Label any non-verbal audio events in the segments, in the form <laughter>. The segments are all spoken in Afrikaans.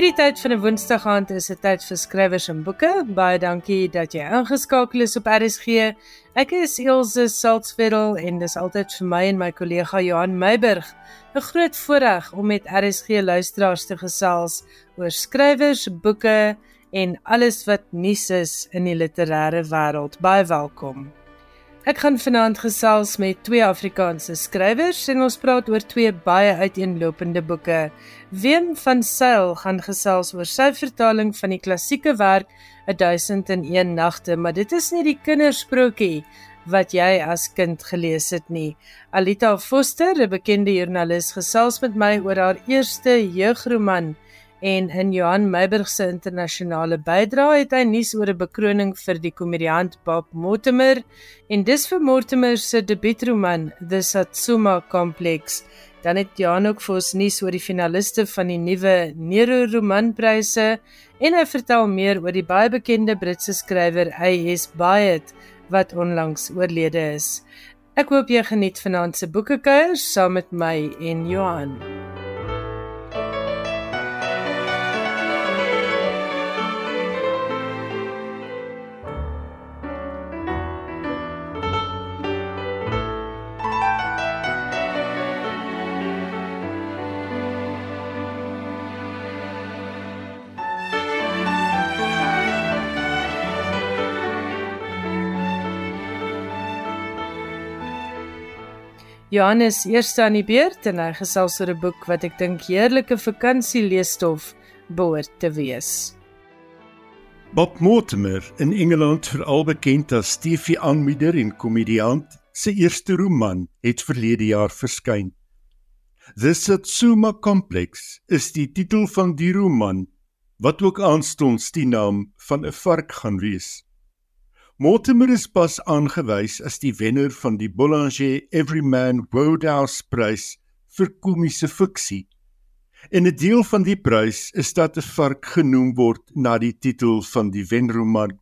Hierdie tyd van 'n Woensdag aand is 'n tyd vir skrywers en boeke. Baie dankie dat jy ingeskakel is op RSG. Ek is Elsje Saltzfeld en dis altyd vir my en my kollega Johan Meiburg 'n groot voorreg om met RSG luisteraars te gesels oor skrywers, boeke en alles wat nuus is in die literêre wêreld. Baie welkom. Ek gaan vanaand gesels met twee Afrikaanse skrywers en ons praat oor twee baie uiteenlopende boeke. Wim van Sail gaan gesels oor sy vertaling van die klassieke werk 1001 nagte, maar dit is nie die kindersprokie wat jy as kind gelees het nie. Alita Foster, 'n bekende joernalis, gesels met my oor haar eerste jeugroman en in Johan Meiburg se internasionale bydrae het hy nuus oor 'n bekroning vir die komediant Bob Mortimer en dis vir Mortimer se debuutroman The Satsuma Complex. Dan het Johan ook vir ons nuus oor die finaliste van die nuwe Nero romanpryse en hy vertel meer oor die baie bekende Britse skrywer A.S. Byatt wat onlangs oorlede is. Ek hoop jy geniet vanaand se boekekuier saam met my en Johan. Johannes eerste aan die beurt en hy gesels oor 'n boek wat ek dink heerlike vakansieleesstof behoort te wees. Bob Mortimer, in Engeland veral bekend as Stevie aanbieder en komediant, sy eerste roman het verlede jaar verskyn. The Satsuma Complex is die titel van die roman wat ook aanstonds die naam van 'n vark gaan wees. Mortimer is pas aangewys as die wenner van die Boulanger Everyman Wodehouse Prys vir komiese fiksie. En 'n deel van die prys is dat 'n vark genoem word na die titel van die wenroman.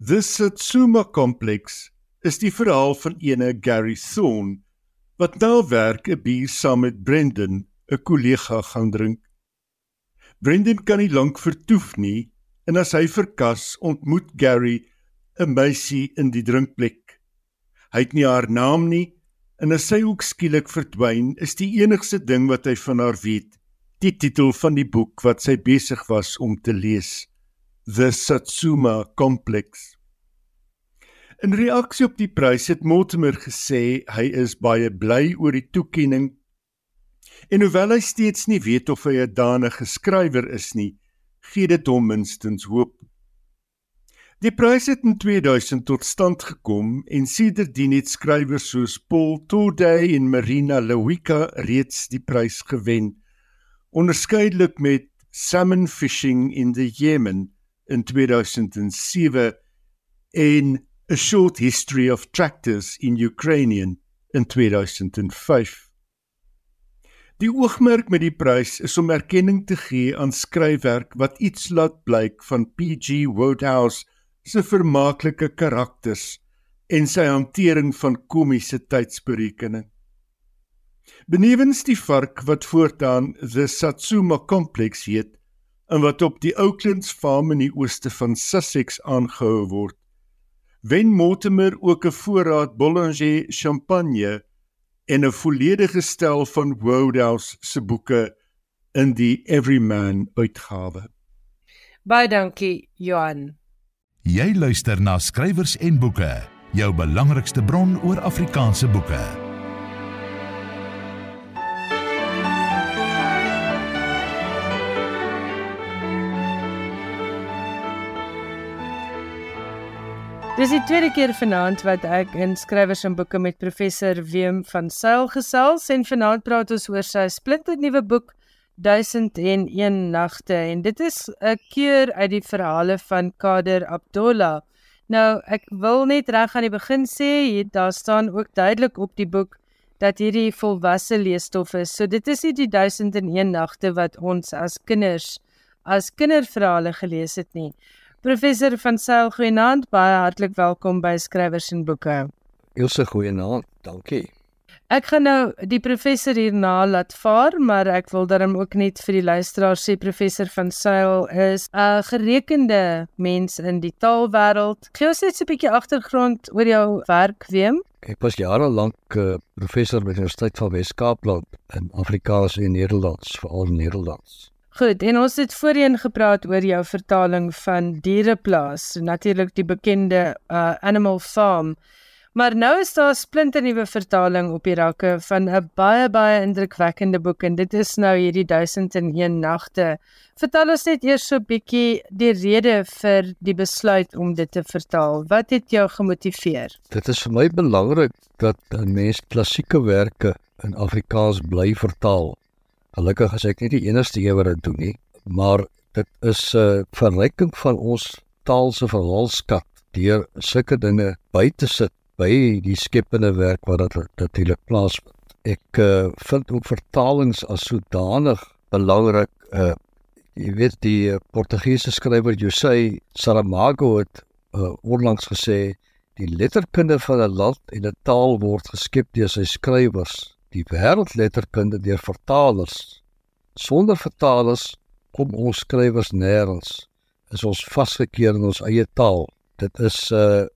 The Satsuma Complex is die verhaal van ene Gary Thorne wat nou werk 'n bier saam met Brendan, 'n kollega gaan drink. Brendan kan nie lank vertoef nie en as hy verkas, ontmoet Gary 'n meisie in die drinkplek. Hy het nie haar naam nie en as sy ook skielik verdwyn, is die enigste ding wat hy van haar weet, die titel van die boek wat sy besig was om te lees, The Satsuma Complex. In reaksie op die prys het Mortimer gesê hy is baie bly oor die toekenning. En hoewel hy steeds nie weet of hy 'n danige skrywer is nie, gee dit hom minstens hoop. Die prys het in 2000 tot stand gekom en sedertdien het skrywers soos Paul Today en Marina Lewicka reeds die prys gewen. Onderskeidelik met Salmon Fishing in the Yemen in 2007 en A Short History of Tractors in Ukrainian in 2005. Die oogmerk met die prys is om erkenning te gee aan skryfwerk wat iets laat blyk van PG Wodehouse se vermaaklike karakters en sy hantering van komiese tydsberekening. Benewens die vark wat voortaan The Satsuma Complex heet en wat op die Oaklands Farm in die ooste van Sussex aangehou word, wen Mortimer ook 'n voorraad Boulanger champagne en 'n volledige stel van Wodehouse se boeke in die Everyman uitgawe. Baie dankie, Johan. Jy luister na skrywers en boeke, jou belangrikste bron oor Afrikaanse boeke. Dis die tweede keer vanaand wat ek in skrywers en boeke met professor Wim van Sail gesels en vanaand praat ons oor sy splinternuwe boek 1001 nagte en dit is 'n keur uit die verhale van Kader Abdullah. Nou ek wil net reg aan die begin sê hier daar staan ook duidelik op die boek dat hierdie volwasse leesstof is. So dit is nie die 1001 nagte wat ons as kinders as kinderverhale gelees het nie. Professor van Sail Goeienaand, baie hartlik welkom by Skrywers en Boeke. Ilse Goeienaand, dankie. Ek gaan nou die professor hierna laat vaar, maar ek wil dan ook net vir die luisteraars sê professor van Sail is 'n gerekende mens in die taalwêreld. Gee ons net 'n bietjie agtergrond oor jou werk, Wem. Ek was jare lank uh, professor by die Universiteit van Wes-Kaapland in Afrikaans en Nederlands, veral Nederlands. Goed, en ons het voorheen gepraat oor jou vertaling van Diereplaas, natuurlik die bekende uh, Animal Farm. Maar nou is daar 'n splinternuwe vertaling op die rakke van 'n baie baie indrukwekkende boek en dit is nou hierdie 1001 nagte. Vertel ons net eers so 'n bietjie die rede vir die besluit om dit te vertaal. Wat het jou gemotiveer? Dit is vir my belangrik dat 'n mens klassieke werke in Afrikaans bly vertaal. Gelukkig is ek nie die enigste een wat dit doen nie, maar dit is 'n uh, verryking van ons taal se verhaalskat deur sulke dinge by te sit by die skepende werk wat dit natuurlik plaasvind. Ek uh, vind ook vertalings as sodanig belangrik. Uh jy weet die uh, Portugese skrywer José Saramago het uh, onlangs gesê die letterkunde van 'n land en 'n taal word geskep deur sy skrywers, die wêreldletterkunde deur vertalers. Sonder vertalers kom ons skrywers nêrens. Is ons vasgekeer in ons eie taal. Dit is uh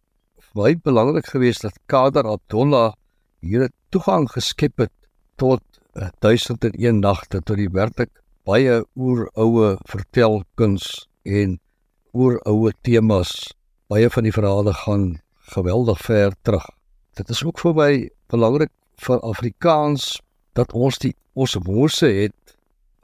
baie belangrik geweest dat Kader Abdullah hier 'n toegang geskep het tot uh, 1001 nagte tot die werklik baie oeroue vertelkuns en oeroue temas. Baie van die verhale gaan geweldig ver terug. Dit is ook vir my belangrik vir Afrikaans dat ons die ons woorde het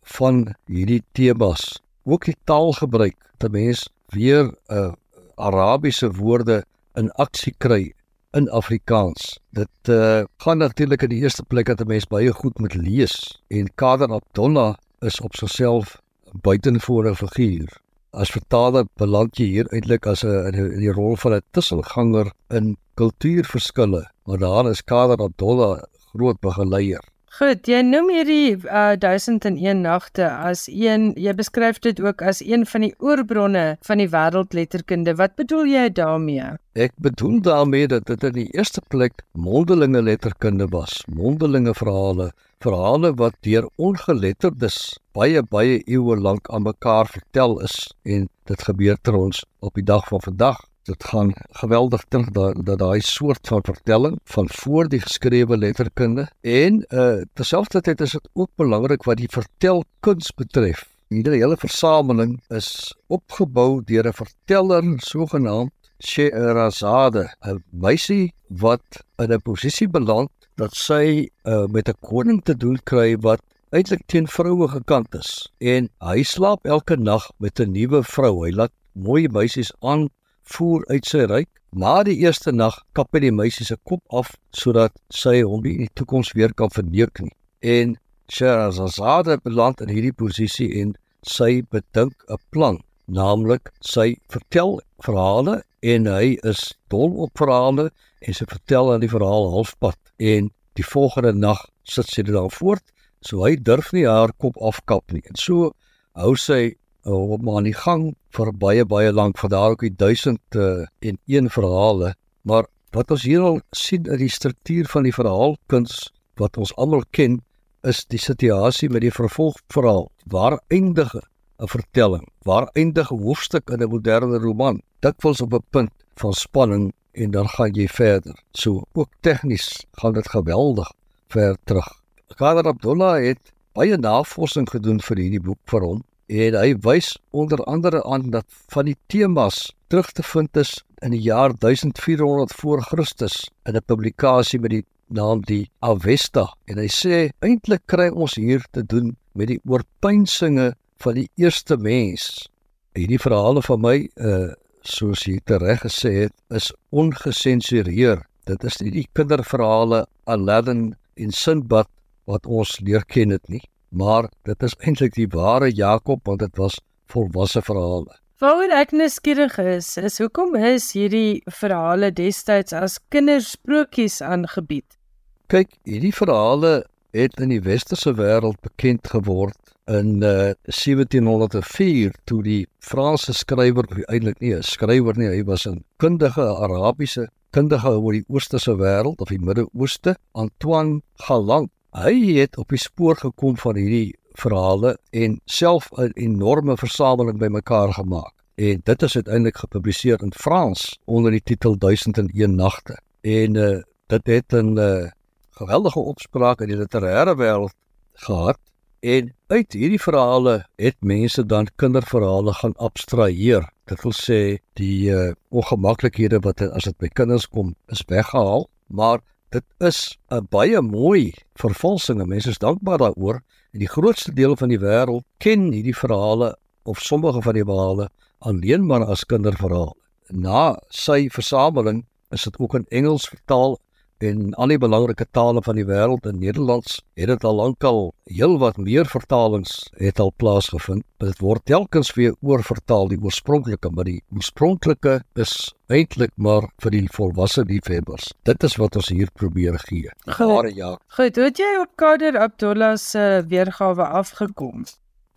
van hierdie temas. Ook die taalgebruik, dat mens weer 'n uh, Arabiese woorde in aksie kry in Afrikaans. Dit uh, gaan natuurlik in die eerste plek dat 'n mens baie goed moet lees en Kader Abdullah is op sigself 'n buitenvoorige figuur. As vertaler beland jy hier eintlik as 'n in die rol van 'n tussenganger in kultuurverskille, maar daar is Kader Abdullah groot begeleier. Goed, jy noem hierdie uh, 1001 nagte as een jy beskryf dit ook as een van die oorbronne van die wêreldletterkunde. Wat bedoel jy daarmee? Ek bedoel daarmee dat dit in die eerste plek mondelinge letterkunde was, mondelinge verhale, verhale wat deur ongeletterdes baie baie eeue lank aan mekaar vertel is en dit gebeur ter ons op die dag van vandag dit gaan geweldig terug dat dat daai soort van vertelling van voor die geskrewe letterkunde en uh terselfdertyd is dit ook belangrik wat die vertelkuns betref. Hierdie hele versameling is opgebou deur 'n verteller sogenaamd Sherazade, 'n meisie wat in 'n posisie beland dat sy uh met 'n koning te doen kry wat eintlik teen vroue gekant is en hy slaap elke nag met 'n nuwe vrou. Hy laat mooi meisies aan voer uit sy ryk. Na die eerste nag kap hy die meisie se kop af sodat sy hom in die toekoms weer kan verneuk nie. En Sherazade beland in hierdie posisie en sy bedink 'n plan, naamlik sy vertel verhale en hy is dol op verhale en sy vertel aan die verhaal halfpad en die volgende nag sit sy dit dan voort so hy durf nie haar kop afkap nie en so hou sy op maar aan die gang vir baie baie lank vir daar ook die 1000 uh, en een verhale. Maar wat ons hier al sien in die struktuur van die verhaalkuns wat ons almal ken is die situasie met die vervolgverhaal. Waar eindige 'n vertelling? Waar eindige hoofstuk in 'n moderne roman? Dikwels op 'n punt van spanning en dan gaan jy verder. So ook tegnies gaan dit geweldig ver terug. Kader Abdullah het baie navorsing gedoen vir hierdie boek vir hom en hy wys onder andere aan dat van die temas terug te vind is in die jaar 1400 voor Christus in 'n publikasie met die naam die Avesta en hy sê eintlik kry ons hier te doen met die oorpeinsinge van die eerste mens. Hierdie verhale van my uh soos jy reg gesê het is ongesensureer. Dit is nie die kinderverhale Aladdin en Sinbad wat ons leer ken dit nie maar dit is eintlik die ware Jakob want dit was volwasse verhale. Waaroor ek nuuskierig is, is hoekom is hierdie verhale destyds as kindersprokies aangebied? Kyk, hierdie verhale het in die westerse wêreld bekend geword in uh, 1704 toe die Franse skrywer eintlik nie 'n skrywer nie, hy was 'n kundige Arabiese kundige oor die oosterse wêreld of die Midde-Ooste, Antoine Galant. Hy het op die spoor gekom van hierdie verhale en self 'n enorme versameling bymekaar gemaak. En dit is uiteindelik gepubliseer in Frans onder die titel 1001 nagte. En uh, dit het 'n uh, geweldige opspraak in die literêre wêreld gehad en uit hierdie verhale het mense dan kinderverhale gaan abstraheer. Dit wil sê die uh, ongemaklikhede wat as dit by kinders kom is weggehaal, maar dit is 'n baie mooi vervalsing. Mense is dankbaar daaroor en die grootste deel van die wêreld ken hierdie verhale of sommige van die verhale alleen maar as kinderverhale. Na sy versameling is dit ook in Engels vertaal en al die belangrike tale van die wêreld in Nederlands het dit al lankal heelwat meer vertalings het al plaasgevind. Dit word telkens weer oorvertaal die oorspronklike, maar die oorspronklike is eintlik maar vir die volwasse liefhebbers. Dit is wat ons hier probeer gee. Jare ja. Goed, het jy op Kader Abdullah se weergawe afgekom?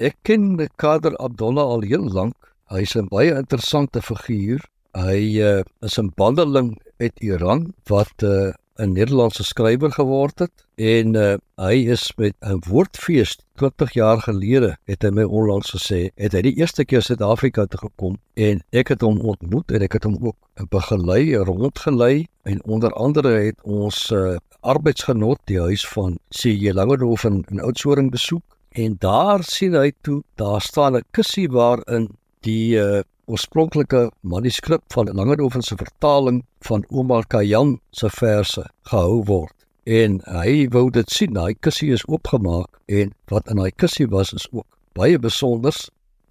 Ek ken Kader Abdullah al heel lank. Hy's 'n baie interessante figuur. Hy uh, is 'n bandeling uit Iran wat uh, 'n Nederlandse skrywer geword het en uh, hy is met 'n woordfees 20 jaar gelede het hy my onlangs gesê het hy die eerste keer Suid-Afrika toe gekom en ek het hom ontmoet en ek het hom ook begelei rondgelei en onder andere het ons uh, arbeidsgenot die huis van C.J. Langehof in, in Oudtshoorn besoek en daar sien hy toe daar staan 'n kussie waarin die uh, oorspronklike manuskrip van Langehoven se vertaling van Omar Khayyam se verse gehou word. En hy wou dit sien, daai kussie is oopgemaak en wat in daai kussie was is ook baie besonder.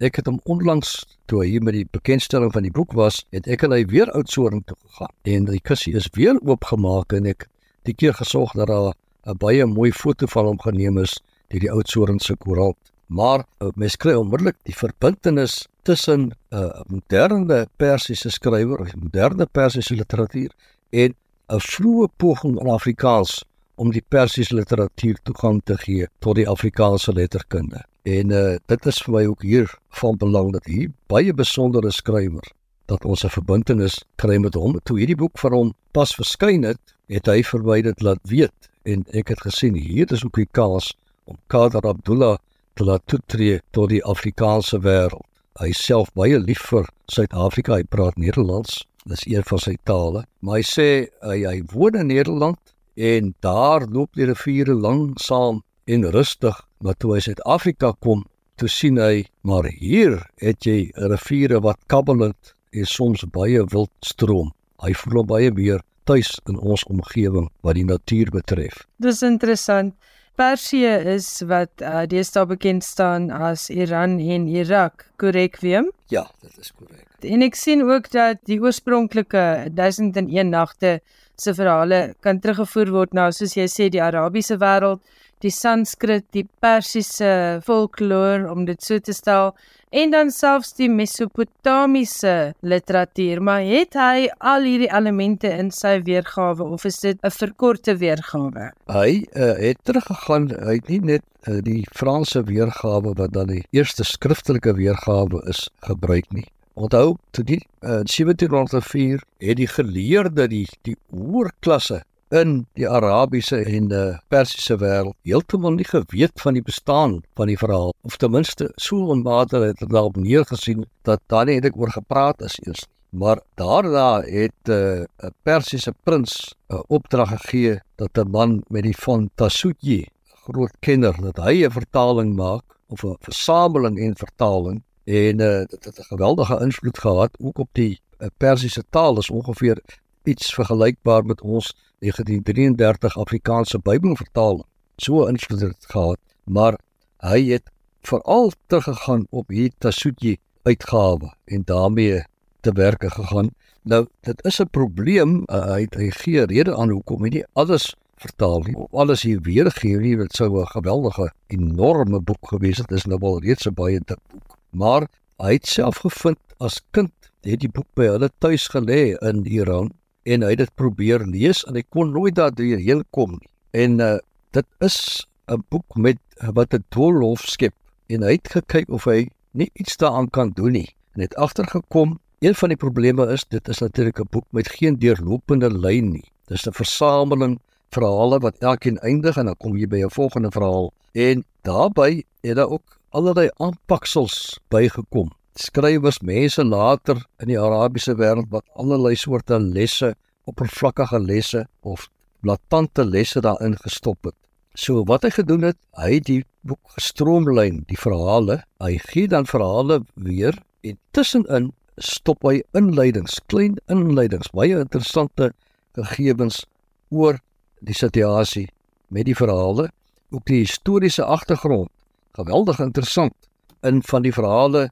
Ek het hom onlangs toe hy met die bekendstelling van die boek was, het ek en hy weer Oudtshoorn toe gegaan en die kussie is weer oopgemaak en ek die keer gesorg dat daar 'n baie mooi foto van hom geneem is deur die Oudtshoorn se koerant. Maar uh, mens kry onmiddellik die verbintenis tussen 'n uh, moderne Persiese skrywer of moderne Persiese literatuur en 'n vroeë poging in Afrikaans om die Persiese literatuur toegang te gee tot die Afrikaanse letterkunde. En uh, dit is vir my ook hier van belang dat hier baie besondere skrywer dat ons 'n verbintenis kry met hom. Toe hierdie boek vir hom pas verskyn het, het hy vir my dit laat weet en ek het gesien hier is ook die kans om Kader Abdullah te laat toetree tot die Afrikaanse wêreld hy self baie lief vir Suid-Afrika. Hy praat Nederlands. Dis een van sy tale. Maar hy sê hy hy woon in Nederland en daar loop die riviere langsaam en rustig, maar toe hy Suid-Afrika kom, toe sien hy maar hier het jy riviere wat kabbelend en soms baie wild stroom. Hy voel baie meer tuis in ons omgewing wat die natuur betref. Dis interessant. Persië is wat uh, deesdae bekend staan as Iran en Irak, korrek Wiem? Ja, dit is korrek. En ek sien ook dat die oorspronklike 1001 nagte se verhale kan teruggevoer word na soos jy sê die Arabiese wêreld, die Sanskrit, die Persiese folklore om dit so te stel en dan selfs die Mesopotamiese literatuur, maar het hy al hierdie elemente in sy weergawe of is dit 'n verkorte weergawe? Hy uh, het teruggegaan, hy het nie net uh, die Franse weergawe wat dan die eerste skriftelike weergawe is gebruik nie. Onthou, toe die uh, 1704 het die geleerde die die oorklasse in die Arabiese en die Persiese wêreld heeltemal nie geweet van die bestaan van die verhaal of ten minste so onbater het hulle daarop neergesien dat daar nie eintlik oor gepraat is eers maar daarna het eh, 'n uh, Persiese prins 'n uh, opdrag gegee dat 'n man met die van Tasuji groot kenner dat hy 'n vertaling maak of 'n versameling en vertaling en uh, dit het 'n geweldige invloed gehad ook op die uh, Persiese taal. Is ongeveer iets vergelykbaar met ons 1933 Afrikaanse Bybelvertaling. So invloed het gehad, maar hy het veral teruggegaan op hier Tasuji uitgawe en daarmee te werke gegaan. Nou dit is 'n probleem, uh, hy het hy gee rede aan hoekom hy nie alles vertaal nie. Alles hier weergee nie, dit sou 'n geweldige enorme boek gewees het. Dit is nou al reeds 'n baie dik boek. Maar hy het self gevind as kind het die boek by hulle tuis gelê in Iran en hy het dit probeer lees en hy kon nooit daardeur heen kom nie. En uh, dit is 'n boek met wat 'n doolhof skep en hy het gekyk of hy nie iets daaraan kan doen nie en het agtergekom een van die probleme is dit is natuurlik 'n boek met geen deurlopende lyn nie. Dis 'n versameling verhale wat elkeen eindig en dan kom jy by 'n volgende verhaal en daarbey het daar ook allerlei aanpaksels bygekom. Skrywers, mense later in die Arabiese wêreld wat allerlei soorte lesse, oppervlakkige lesse of blaatante lesse daarin gestop het. So wat hy gedoen het, hy het die boek gestroomlyn, die verhale, hy gee dan verhale weer en tussenin stop hy inleidings, klein inleidings, baie interessante gegevens oor die situasie met die verhale, ook die historiese agtergrond. Geweldig interessant. In van die verhale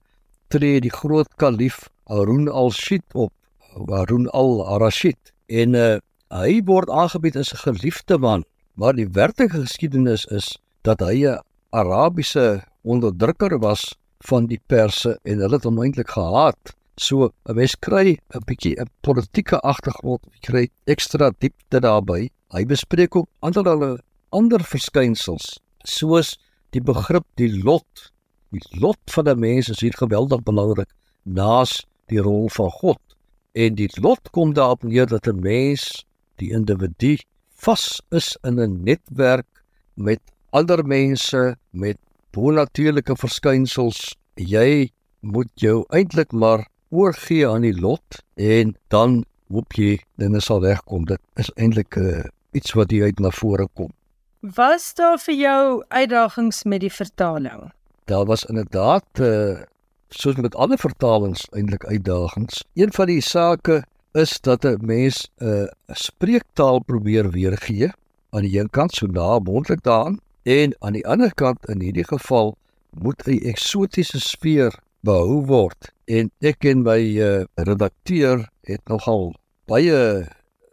tree die groot kalif Harun al-Rashid op, Harun al-Rashid en uh, hy word aangebied as 'n geliefde man, maar die werklike geskiedenis is dat hy 'n Arabiese onderdrukker was van die Perse en hulle het hom eintlik gehaat. So 'n mens kry 'n bietjie 'n politieke agtergrond, jy kry ekstra diepte daarbey. Hy bespreek ook ander ander verskynsels soos die begrip die lot. Die lot van 'n mens is hier geweldig belangrik naas die rol van God. En die lot kom daarop neer dat 'n mens, die individu, vas is in 'n netwerk met ander mense met bonatuurlike verskynsels. Jy moet jou eintlik maar oorgee aan die lot en dan hoop jy dinge sal regkom. Dit is eintlik uh, iets wat hier uit na vore kom. Was daar vir jou uitdagings met die vertaling? Daar was inderdaad uh, soos met alle vertalings eintlik uitdagings. Een van die sake is dat 'n mens eh, 'n uh, spreektaal probeer weergee aan die een kant so na moontlik daaraan en aan die ander kant in hierdie geval moet 'n eksotiese sfeer behou word en ek en my uh, redakteur het nogal baie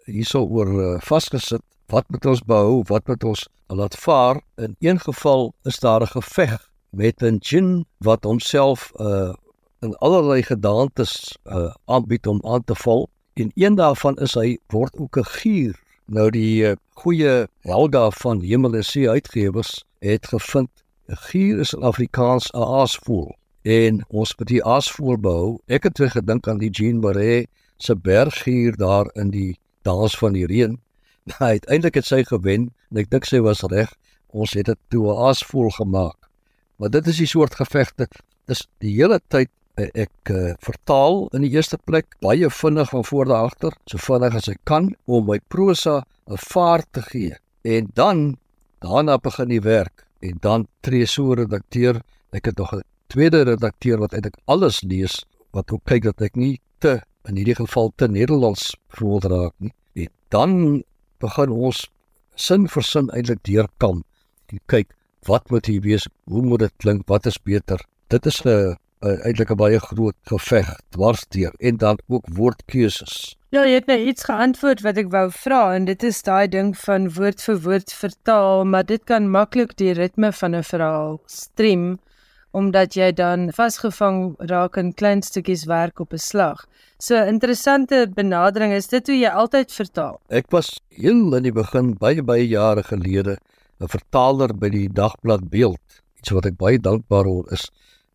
hierso oor uh, vasgesit wat moet ons behou wat moet ons laat vaar in een geval is daar 'n geveg met 'n jin wat homself uh, in allerlei gedaantes uh, aanbied om aan te val en een daarvan is hy word ook 'n gier nou die uh, goeie Helga van Hemel en See uitgewers het gevind 'n gier is in Afrikaans 'n aasvoël en ons moet die aasvoël behou. Ek het weer gedink aan die Jean Marais se berggier daar in die dans van die reën. <laughs> Nou uiteindelik het sy gewen en ek dink sy was reg. Ons het dit toe 'n aasvoël gemaak. Maar dit is die soort gevegte. Dis die hele tyd eh, ek uh, vertaal in die eerste plek baie vinnig van voor na agter, so vinnig as ek kan om my prosa 'n vaart te gee. En dan daarna begin die werk en dan tree so redakteur ek het nog 'n tweede redakteur wat eintlik alles lees wat ook kyk dat ek nie te in hierdie geval te Nederlands voel raak nie. En dan begin ons sin vir sin eintlik deurkom en kyk wat moet hier wees, hoe moet dit klink, wat is beter. Dit is 'n eintlik 'n baie groot geveg dwarsdeur en dan ook woordkeuses. Ja, jy het net nou iets geantwoord wat ek wou vra en dit is daai ding van woord vir woord vertaal, maar dit kan maklik die ritme van 'n verhaal stream omdat jy dan vasgevang raak in klein stukkies werk op 'n slag. So interessante benadering is dit hoe jy altyd vertaal. Ek was heel in die begin baie baie jare gelede 'n vertaler by die dagblad Beeld, iets wat ek baie dankbaar oor is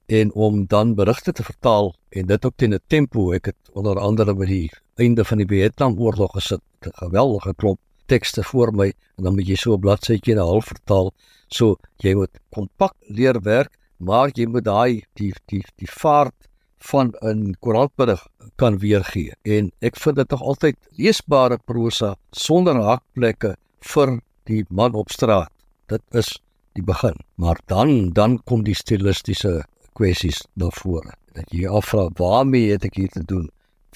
en om dan berigte te vertaal en dit ook teen 'n tempo. Ek het onder andere by die einde van die Vietnamoorlog gesit, 'n geweldige klomp tekste voor my en dan moet jy so 'n bladsytjie en 'n half vertaal. So jy moet kompak leer werk maar jy moet daai die die die vaart van 'n koerantberig kan weergee en ek vind dit tog altyd leesbare prosa sonder hakplekke vir die man op straat dit is die begin maar dan dan kom die stilistiese kwessies na vore dat jy afvra waarmee het ek hier te doen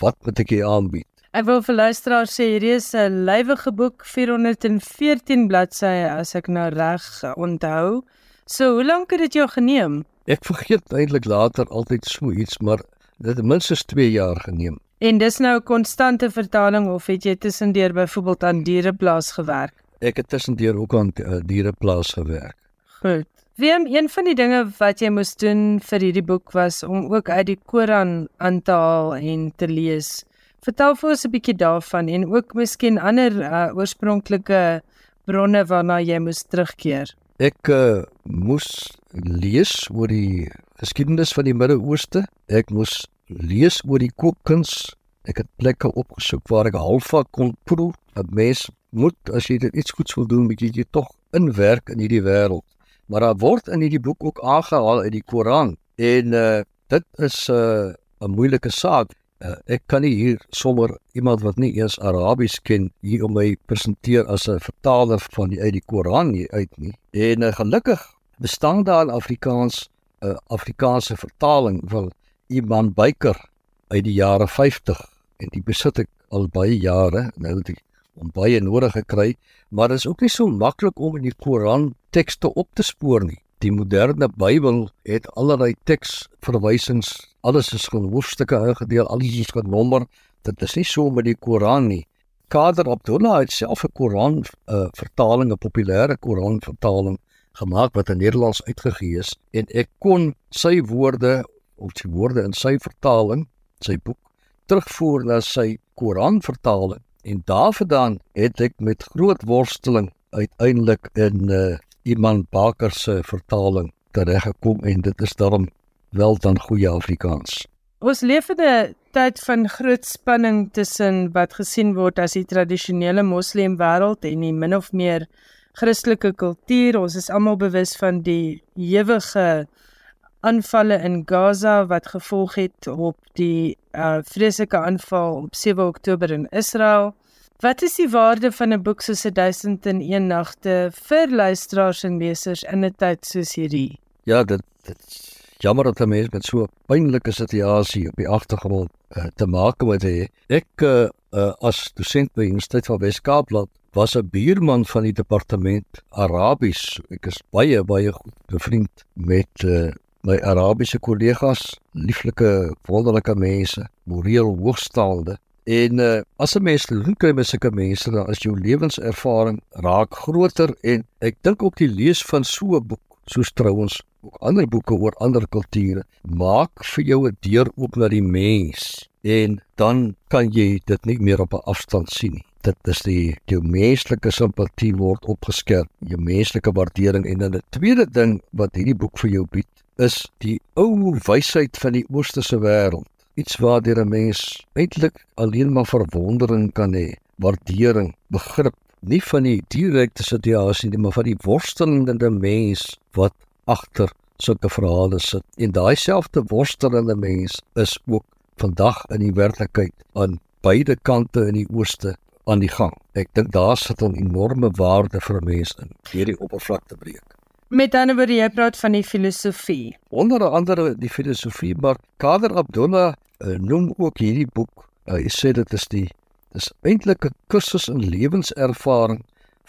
wat moet ek hier aanbied Ek wil vir luisteraars sê hierdie is 'n lywige boek 414 bladsye as ek nou reg onthou So, hoe lank het dit jou geneem? Ek vergeet eintlik later altyd so iets, maar dit het minstens 2 jaar geneem. En dis nou 'n konstante vertaling of het jy tussendeur byvoorbeeld aan diereplaas gewerk? Ek het tussendeur ook aan uh, diereplaas gewerk. Goed. Wiem een van die dinge wat jy moes doen vir hierdie boek was om ook uit die Koran aan te haal en te lees. Vertel vir ons 'n bietjie daarvan en ook miskien ander uh, oorspronklike bronne waarna jy moes terugkeer. Ek uh, moes lees oor die geskiedenis van die Midde-Ooste. Ek moes lees oor die kookkuns. Ek het plekke opgesoek waar ek halfa kon proe. 'n Mens moet as jy dit iets goeds wil doen, moet jy jy tog inwerk in hierdie wêreld. Maar daar word in hierdie boek ook aangehaal uit die Koran en uh dit is 'n uh, 'n moeilike saak. Uh, ek kan nie hier sommer iemand wat nie eens Arabies ken hier om my presenteer as 'n vertaler van die uit die Koran hier uit nie. En uh, gelukkig bestaan daar in Afrikaans 'n uh, Afrikaanse vertaling van Iman Beyker uit die jare 50 en dit besit ek al baie jare. Nou ek om baie nodig gekry, maar dit is ook nie so maklik om in die Koran tekste op te spoor nie. Die moderne Bybel het allerlei teksverwysings, alles is in hoofstukke ingedeel, alles is genommer. Dit is nie so met die Koran nie. Kader Abdullah het self 'n Koran uh, vertaling, 'n populêre Koran vertaling gemaak wat in Nederlands uitgegee is en ek kon sy woorde of sy woorde in sy vertaling, sy boek terugvoer na sy Koran vertaling en daarvandaan het ek met groot worsteling uiteindelik in uh, iemand Baker se vertaling tereggekom en dit is daarom wel dan goeie Afrikaans. Ons leef in 'n tyd van groot spanning tussen wat gesien word as die tradisionele moslim wêreld en die min of meer Christelike kultuur. Ons is almal bewus van die ewige aanvalle in Gaza wat gevolg het op die uh, vreeslike aanval op 7 Oktober in Israel. Wat is die waarde van 'n boek soos 1001 nagte vir luisteraars en lesers in 'n tyd soos hierdie? Ja, dit dit jammer dat 'n mens met so 'n pynlike situasie op die agtergrond uh, te maak moet hê. Ek uh, uh, as dosent by Universiteit van Wes-Kaapland was 'n buurman van die departement Arabies. Ek is baie baie goed bevriend met uh, my Arabiese kollegas, lieflike, wonderlike mense, moreel hoogstaande. En uh, as 'n mens doen kry met sulke mense dan as jou lewenservaring raak groter en ek dink ook die lees van so 'n boek soos trouens ook ander boeke oor ander kulture maak vir jou 'n deur oop na die mens en dan kan jy dit nie meer op 'n afstand sien nie. Dit is die jou menslike simpatie word opgeskerp, jou menslike waardering en dan 'n tweede ding wat hierdie boek vir jou bied is die ou wysheid van die oosterse wêreld iets waardeur 'n mens eintlik alleen maar verwondering kan hê, waardering, begrip, nie van die direkte situasie nie, maar van die worstelende mens wat agter sulke verhale sit. En daai selfde worstelende mens is ook vandag in die werklikheid aan beide kante in die ooste aan die gang. Ek dink daar sit 'n enorme waarde vir 'n mens in, hierdie oppervlakte breek. Met ander woorde, jy praat van die filosofie. Onder andere die filosofie, maar Kader Abdullah uh, noem ook hierdie boek. Uh, hy sê dit is die dis eintlik 'n kursus in lewenservaring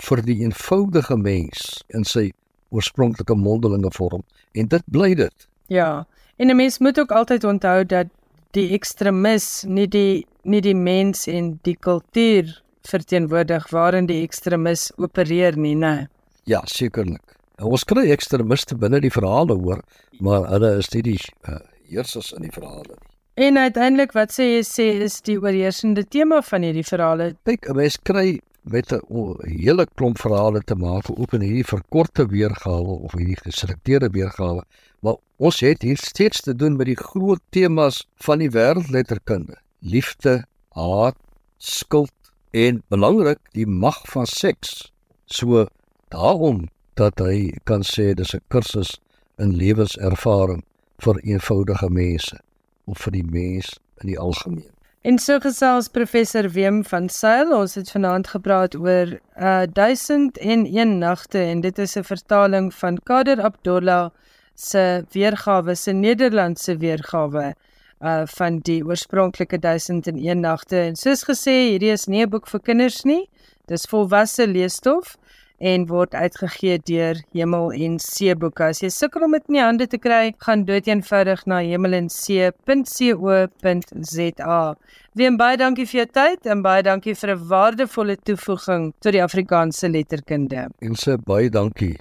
vir die eenvoudige mens in sy oorspronklike mondelinge vorm en dit bly dit. Ja. En 'n mens moet ook altyd onthou dat die ekstremis nie die nie die mens en die kultuur verteenwoordig waarin die ekstremis opereer nie, né? Ja, sekerlik. Ons kry ekstremiste binne die verhale hoor, maar hulle is nie die uh, heersers in die verhale nie. En uiteindelik wat sê jy sê is die oorheersende tema van hierdie verhale? Kyk, mens kry met 'n hele klomp verhale te maak op in hierdie verkorte weergawe of hierdie geselekteerde weergawe, maar ons het hier steeds te doen met die groot temas van die wêreldletterkunde: liefde, haat, skuld en belangrik die mag van seks. So daarom dat hy kan sê dis 'n kursus in lewenservaring vir eenvoudige mense of vir die mens in die algemeen. En so gesels professor Wim van Sail, ons het vanaand gepraat oor uh 1001 nagte en dit is 'n vertaling van Kader Abdullah se weergawe se Nederlandse weergawe uh van die oorspronklike 1001 nagte en soos gesê hierdie is nie 'n boek vir kinders nie dis volwasse leesstof en word uitgegee deur Hemel en See Boeke. As jy sukkel om dit in die hande te kry, gaan dood eenvoudig na hemelensee.co.za. Wien baie dankie vir jou tyd en baie dankie vir 'n waardevolle toevoeging tot die Afrikaanse letterkunde. En sê baie dankie.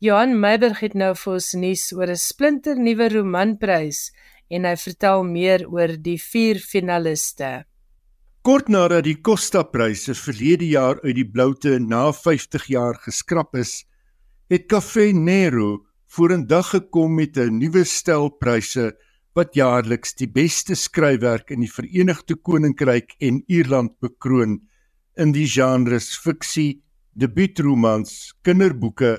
Johan Meiberg het nou vir ons nuus oor 'n splinter nuwe romanprys en hy vertel meer oor die vier finaliste. Kort nadat die Costa-pryse verlede jaar uit die bloute na 50 jaar geskraap is, het Café Nero vorendag gekom met 'n nuwe stel pryse wat jaarliks die beste skryfwerk in die Verenigde Koninkryk en Ierland bekroon in die genres fiksie, debuutromans, kinderboeke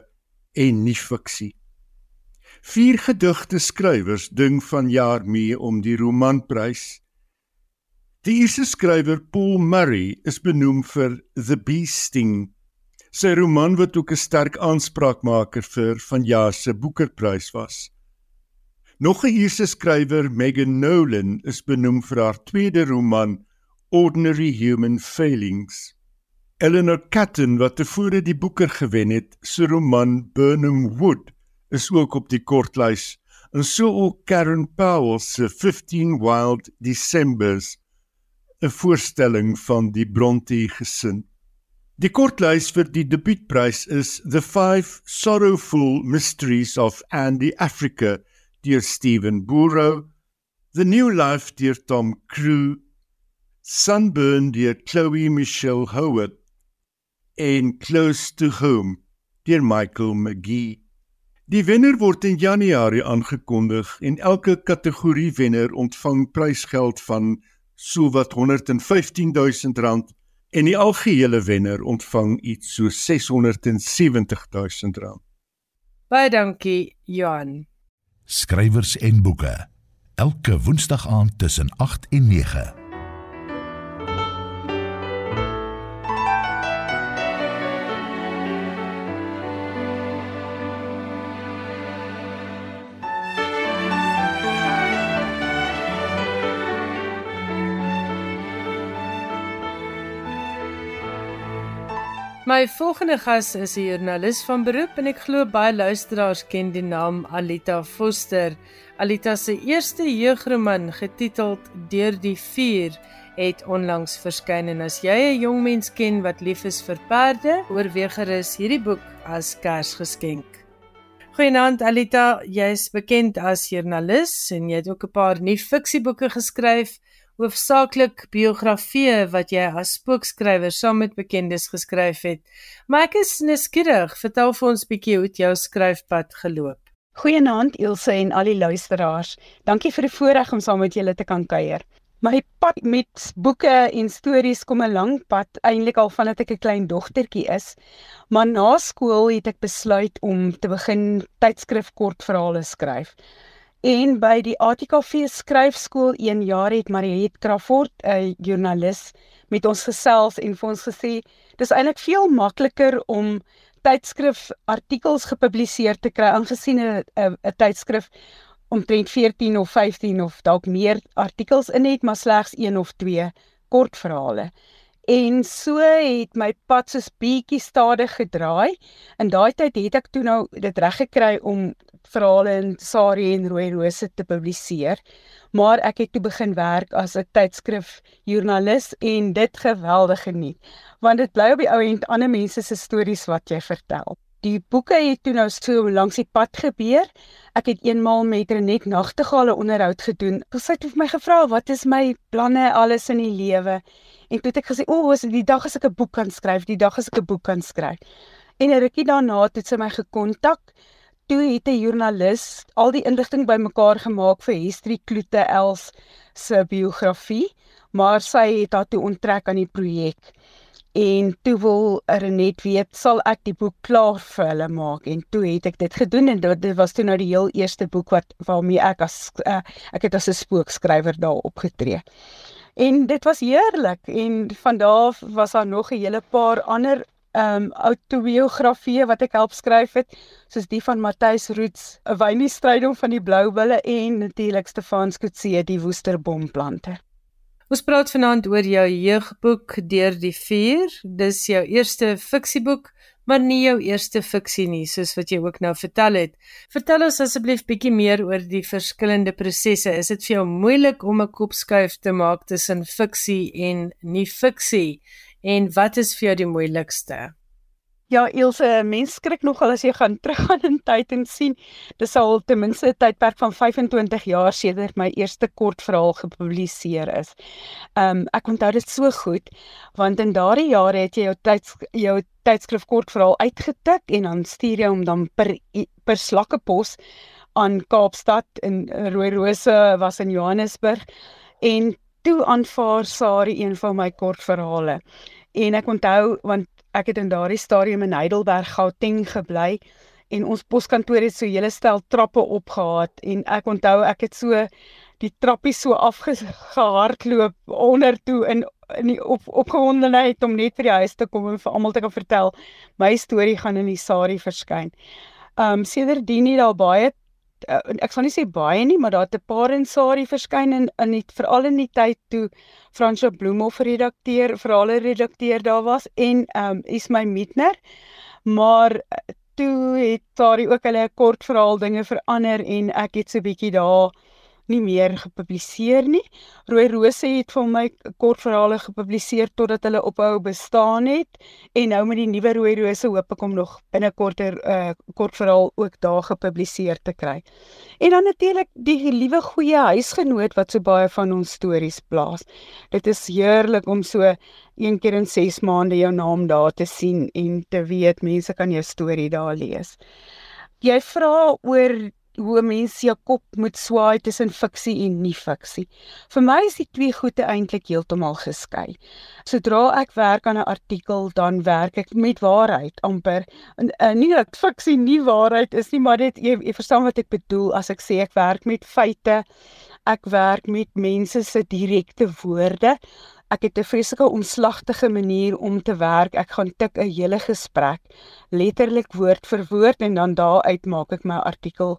en nie-fiksie. Vier gedigte skrywers ding vanjaar mee om die romanprys. Die eerste skrywer, Paul Murray, is benoem vir The Bee Sting. Sy roman wat ook 'n sterk aanspraakmaker vir vanjaar se Boekerprys was. Nog 'n Ierse skrywer, Megan Nolan, is benoem vir haar tweede roman, Ordinary Human Failings. Eleanor Catton wat tevore die Boeker gewen het, se roman Burnham Wood is ook op die kortlys. En so ook Karen Powell se 15 Wild Decembers, 'n voorstelling van die Bronte gesin. Die kortlys vir die debuutprys is The Five Sorrowful Mysteries of Andy Africa deur Stephen Burrow, The New Life deur Tom Crew, Sunburn deur Chloe Michelle Howard en Close to Home deur Michael McGee. Die wenner word in Januarie aangekondig en elke kategorie wenner ontvang prysgeld van sowat R115 000 en die algehele wenner ontvang iets so R670 000. Baie dankie, Johan. Skrywers en boeke. Elke Woensdag aand tussen 8 en 9. My volgende gas is 'n joernalis van beroep en ek glo baie luisteraars ken die naam Alita Foster. Alita se eerste jeugroman getiteld Deur die vuur het onlangs verskyn en as jy 'n jong mens ken wat lief is vir perde, oorweeg gerus hierdie boek as Kersgeskenk. Goeienaand Alita, jy's bekend as joernalis en jy het ook 'n paar nuwe fiksieboeke geskryf hoofsaaklik biografieë wat jy as spookskrywer saam met bekendes geskryf het. Maar ek is nuuskierig, vertel vir ons bietjie hoe jou skryfpad geloop. Goeienaand Ilse en al die luisteraars. Dankie vir die voorreg om saam met julle te kan kuier. My pad met boeke en stories kom 'n lang pad eintlik al vandat ek 'n klein dogtertjie is. Maar na skool het ek besluit om te begin tydskrif kortverhale skryf. En by die ATKV skryfskool 1 jaar het Mariet Crawford, 'n joernalis, met ons gesels en vir ons gesê dis eintlik veel makliker om tydskrif artikels gepubliseer te kry aangesien 'n tydskrif omtrent 14 of 15 of dalk meer artikels in het, maar slegs 1 of 2 kortverhale. En so het my pad soos bietjie stadig gedraai. In daai tyd het ek toe nou dit reg gekry om verhale in Sari en Rooi Rose te publiseer. Maar ek het toe begin werk as 'n tydskrif joernalis en dit geweldig geniet, want dit bly op die ou end ander mense se stories wat jy vertel. Die boeke het toe nou so langs die pad gebeur. Ek het eenmaal met Renet Nagtegale onderhoud gedoen. Sy het my gevra wat is my planne alles in die lewe. En toe het ek gesê, "O, oh, dit die dag as ek 'n boek kan skryf, die dag as ek 'n boek kan skryf." En 'n rukkie daarna het sy my gekontak toe het 'n joernalis al die inligting bymekaar gemaak vir History Kloete Els se biografie, maar sy het haar toe onttrek aan die projek. En toe wil Renet weet, sal ek die boek klaar vir hulle maak en toe het ek dit gedoen en dit was toe nou die heel eerste boek wat waarmee ek as uh, ek het as 'n spookskrywer daar opgetree. En dit was heerlik en van daar was daar nog 'n hele paar ander ehm um, autobiografieë wat ek help skryf het, soos die van Matthys Roots, 'n wynie strydom van die blou bulle en natuurlik Stefan Skutse die woesterbomplante. Ons praat vanaand oor jou jeugboek Deur die vuur. Dis jou eerste fiksieboek, maar nie jou eerste fiksie nie, soos wat jy ook nou vertel het. Vertel ons asseblief bietjie meer oor die verskillende prosesse. Is dit vir jou moeilik om 'n kopskuif te maak tussen fiksie en nie fiksie? En wat is vir jou die moeilikste? Ja, Ilse, mens skrik nogal as jy gaan teruggaan in tyd en sien dis al ten minste 'n tydperk van 25 jaar sedert my eerste kortverhaal gepubliseer is. Um ek onthou dit so goed want in daardie jare het jy jou tyds jou tydskrif kortverhaal uitgetik en dan stuur jy hom dan per per slakkepos aan Kaapstad en Rooirose was in Johannesburg en toe aanvaar Sari een van my kortverhale. En ek onthou want ek het in daardie stadium in Heidelberg Gauteng gebly en ons poskantoor het so hele stel trappe opgehaat en ek onthou ek het so die trappie so afgehardloop onder toe in in die op opgewondenheid om net vir die huis te kom en vir almal te kan vertel my storie gaan in die Sari verskyn. Um sedertdien het daar baie uh, ek sal nie sê baie nie, maar daar het 'n paar in Sari verskyn in in veral in die tyd toe Fransjo Bloemhof redakteur, verhale redakteur daar was en um is my Mietner. Maar uh, toe het Sari ook hulle kort verhaal dinge verander en ek het so bietjie daar nie meer gepubliseer nie. Rooi Rose het vir my kortverhale gepubliseer totdat hulle ophou bestaan het en nou met die nuwe Rooi Rose hoop ek om nog binnekort 'n uh, kortverhaal ook daar gepubliseer te kry. En dan natuurlik die liewe goeie huisgenoot wat so baie van ons stories blaas. Dit is heerlik om so een keer in 6 maande jou naam daar te sien en te weet mense kan jou storie daar lees. Jy vra oor hoe mense jou kop moet swaai tussen fiksie en nie fiksie. Vir my is die twee goede eintlik heeltemal geskei. Sodra ek werk aan 'n artikel, dan werk ek met waarheid amper. En, en nie dat fiksie nie waarheid is nie, maar dit jy, jy verstaan wat ek bedoel as ek sê ek werk met feite. Ek werk met mense se direkte woorde. Ek het 'n vreeslike omslagtige manier om te werk. Ek gaan tik 'n hele gesprek letterlik woord vir woord en dan daaruit maak ek my artikel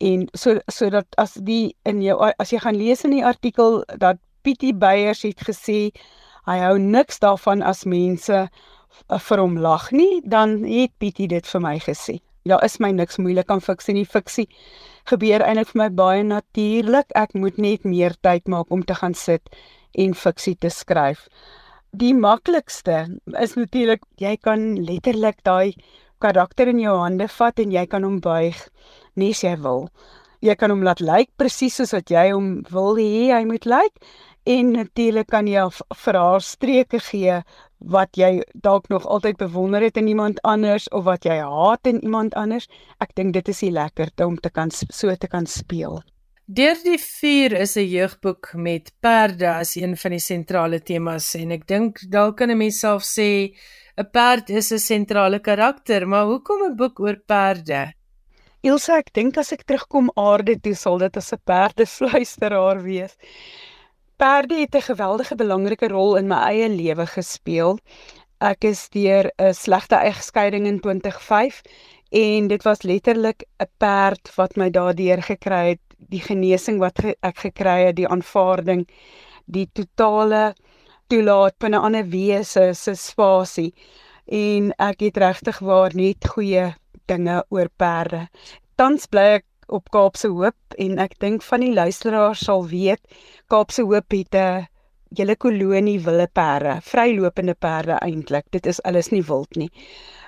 en so sodat as die in jou as jy gaan lees in die artikel dat Pietie Beyers het gesê hy hou niks daarvan as mense vir hom lag nie, dan het Pietie dit vir my gesê. Ja, is my niks moeilik aan fiksie nie. Fiksie gebeur eintlik vir my baie natuurlik. Ek moet net meer tyd maak om te gaan sit en fiksie te skryf. Die maklikste is natuurlik jy kan letterlik daai karakter in jou hande vat en jy kan hom buig nie as jy wil. Jy kan hom laat lyk presies soos wat jy hom wil hê hy moet lyk en natuurlik kan jy vir haar streke gee wat jy dalk nog altyd bewonder het in iemand anders of wat jy haat in iemand anders. Ek dink dit is die lekkerte om te kan so te kan speel. Deur die vuur is 'n jeugboek met perde as een van die sentrale temas en ek dink dalk kan 'n mens self sê 'n perd is 'n sentrale karakter, maar hoekom 'n boek oor perde? Ilse, ek dink as ek terugkom aarde toe sal dit as 'n perdefluisteraar wees. Perde het 'n geweldige belangrike rol in my eie lewe gespeel. Ek is deur 'n slegte egskeiding in 2005 en dit was letterlik 'n perd wat my daardeur gekry het, die genesing wat ge ek gekry het, die aanvaarding, die totale toelaat binne ander wese se spasie en ek het regtig waar net goeie dinge oor perde. Tans bly ek op Kaapse Hoop en ek dink van die luisteraars sal weet Kaapse Hoop het 'n hele kolonie wilde perde, vrylopende perde eintlik. Dit is alles nie wild nie.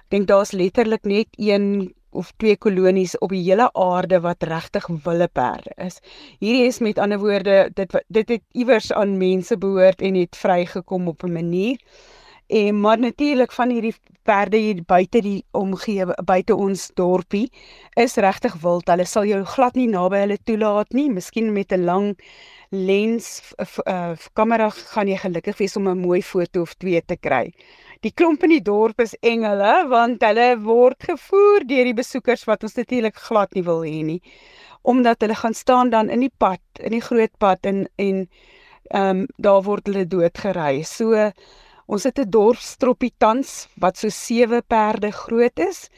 Ek dink daar's letterlik net een of twee kolonies op die hele aarde wat regtig wilde perde is. Hierdie is met ander woorde dit dit het iewers aan mense behoort en het vrygekom op 'n manier. En maar natuurlik van hierdie perde hier buite die omgewe buite ons dorpie is regtig wild. Hulle sal jou glad nie naby hulle toelaat nie. Miskien met 'n lang lens uh, kamera gaan jy gelukkig wees om 'n mooi foto of twee te kry. Die klomp in die dorp is engele want hulle word gevoer deur die besoekers wat ons natuurlik glad nie wil hê nie. Omdat hulle gaan staan dan in die pad, in die groot pad en en ehm um, daar word hulle doodgery. So Ons het 'n dorpstroppie tans wat so 7 perde groot is.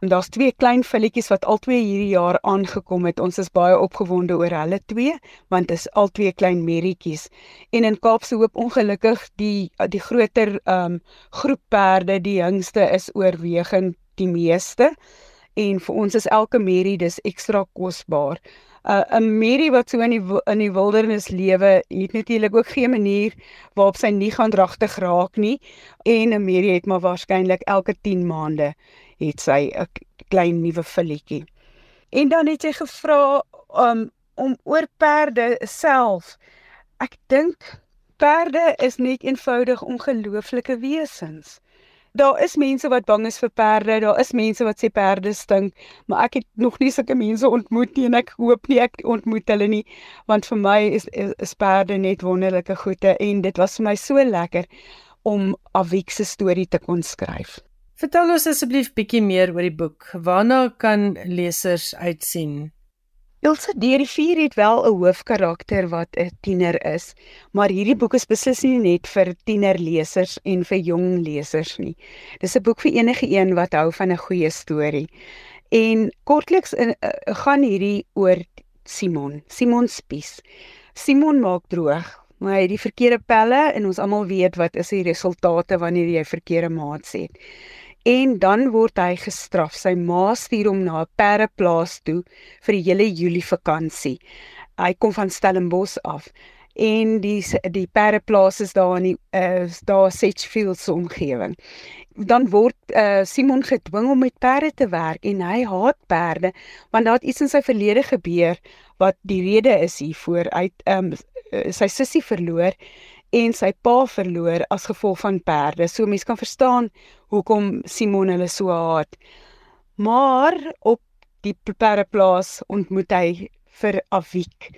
En daar's twee klein filletjies wat albei hierdie jaar aangekom het. Ons is baie opgewonde oor hulle twee want dit is al twee klein merrietjies. En in Kaapse Hoop ongelukkig die die groter ehm um, groep perde, die jongste is oorwegend die meeste. En vir ons is elke merrie dis ekstra kosbaar. 'n uh, Mary wat so in die in die wildernis lewe, het natuurlik ook geen manier waarop sy nie gaan dragtig raak nie. En 'n Mary het maar waarskynlik elke 10 maande het sy 'n klein nuwe filletjie. En dan het sy gevra um, om oor perde self. Ek dink perde is net eenvoudig ongelooflike wesens. daar is mense wat bang is vir perde, daar is mense wat sê perde stink, maar ek het nog nie sulke mense ontmoet nie en ek hoop nie ek ontmoet hulle nie, want vir my is is, is perde net wonderlike goede en dit was vir my so lekker om Avik se storie te kon skryf. Vertel ons asseblief bietjie meer oor die boek. Waarna kan lesers uitsien? Ilse deur die vuur het wel 'n hoofkarakter wat 'n tiener is, maar hierdie boek is beslis nie net vir tienerlesers en vir jong lesers nie. Dis 'n boek vir enige een wat hou van 'n goeie storie. En kortliks in, uh, gaan hierdie oor Simon, Simon Spies. Simon maak droog, maar hy het die verkeerde pelle en ons almal weet wat is die resultate wanneer jy verkeerde maats het en dan word hy gestraf. Sy ma stuur hom na 'n perdeplaas toe vir die hele Julie vakansie. Hy kom van Stellenbosch af en die die perdeplaas is daar in die uh, daar Sedgefield se omgewing. Dan word uh, Simon gedwing om met perde te werk en hy haat perde want daar het iets in sy verlede gebeur wat die rede is hiervoor uit um, sy sussie verloor en sy pa verloor as gevolg van perde. So mense kan verstaan hoekom Simon hulle so haat. Maar op die perdeplaas ontmoet hy vir Avik.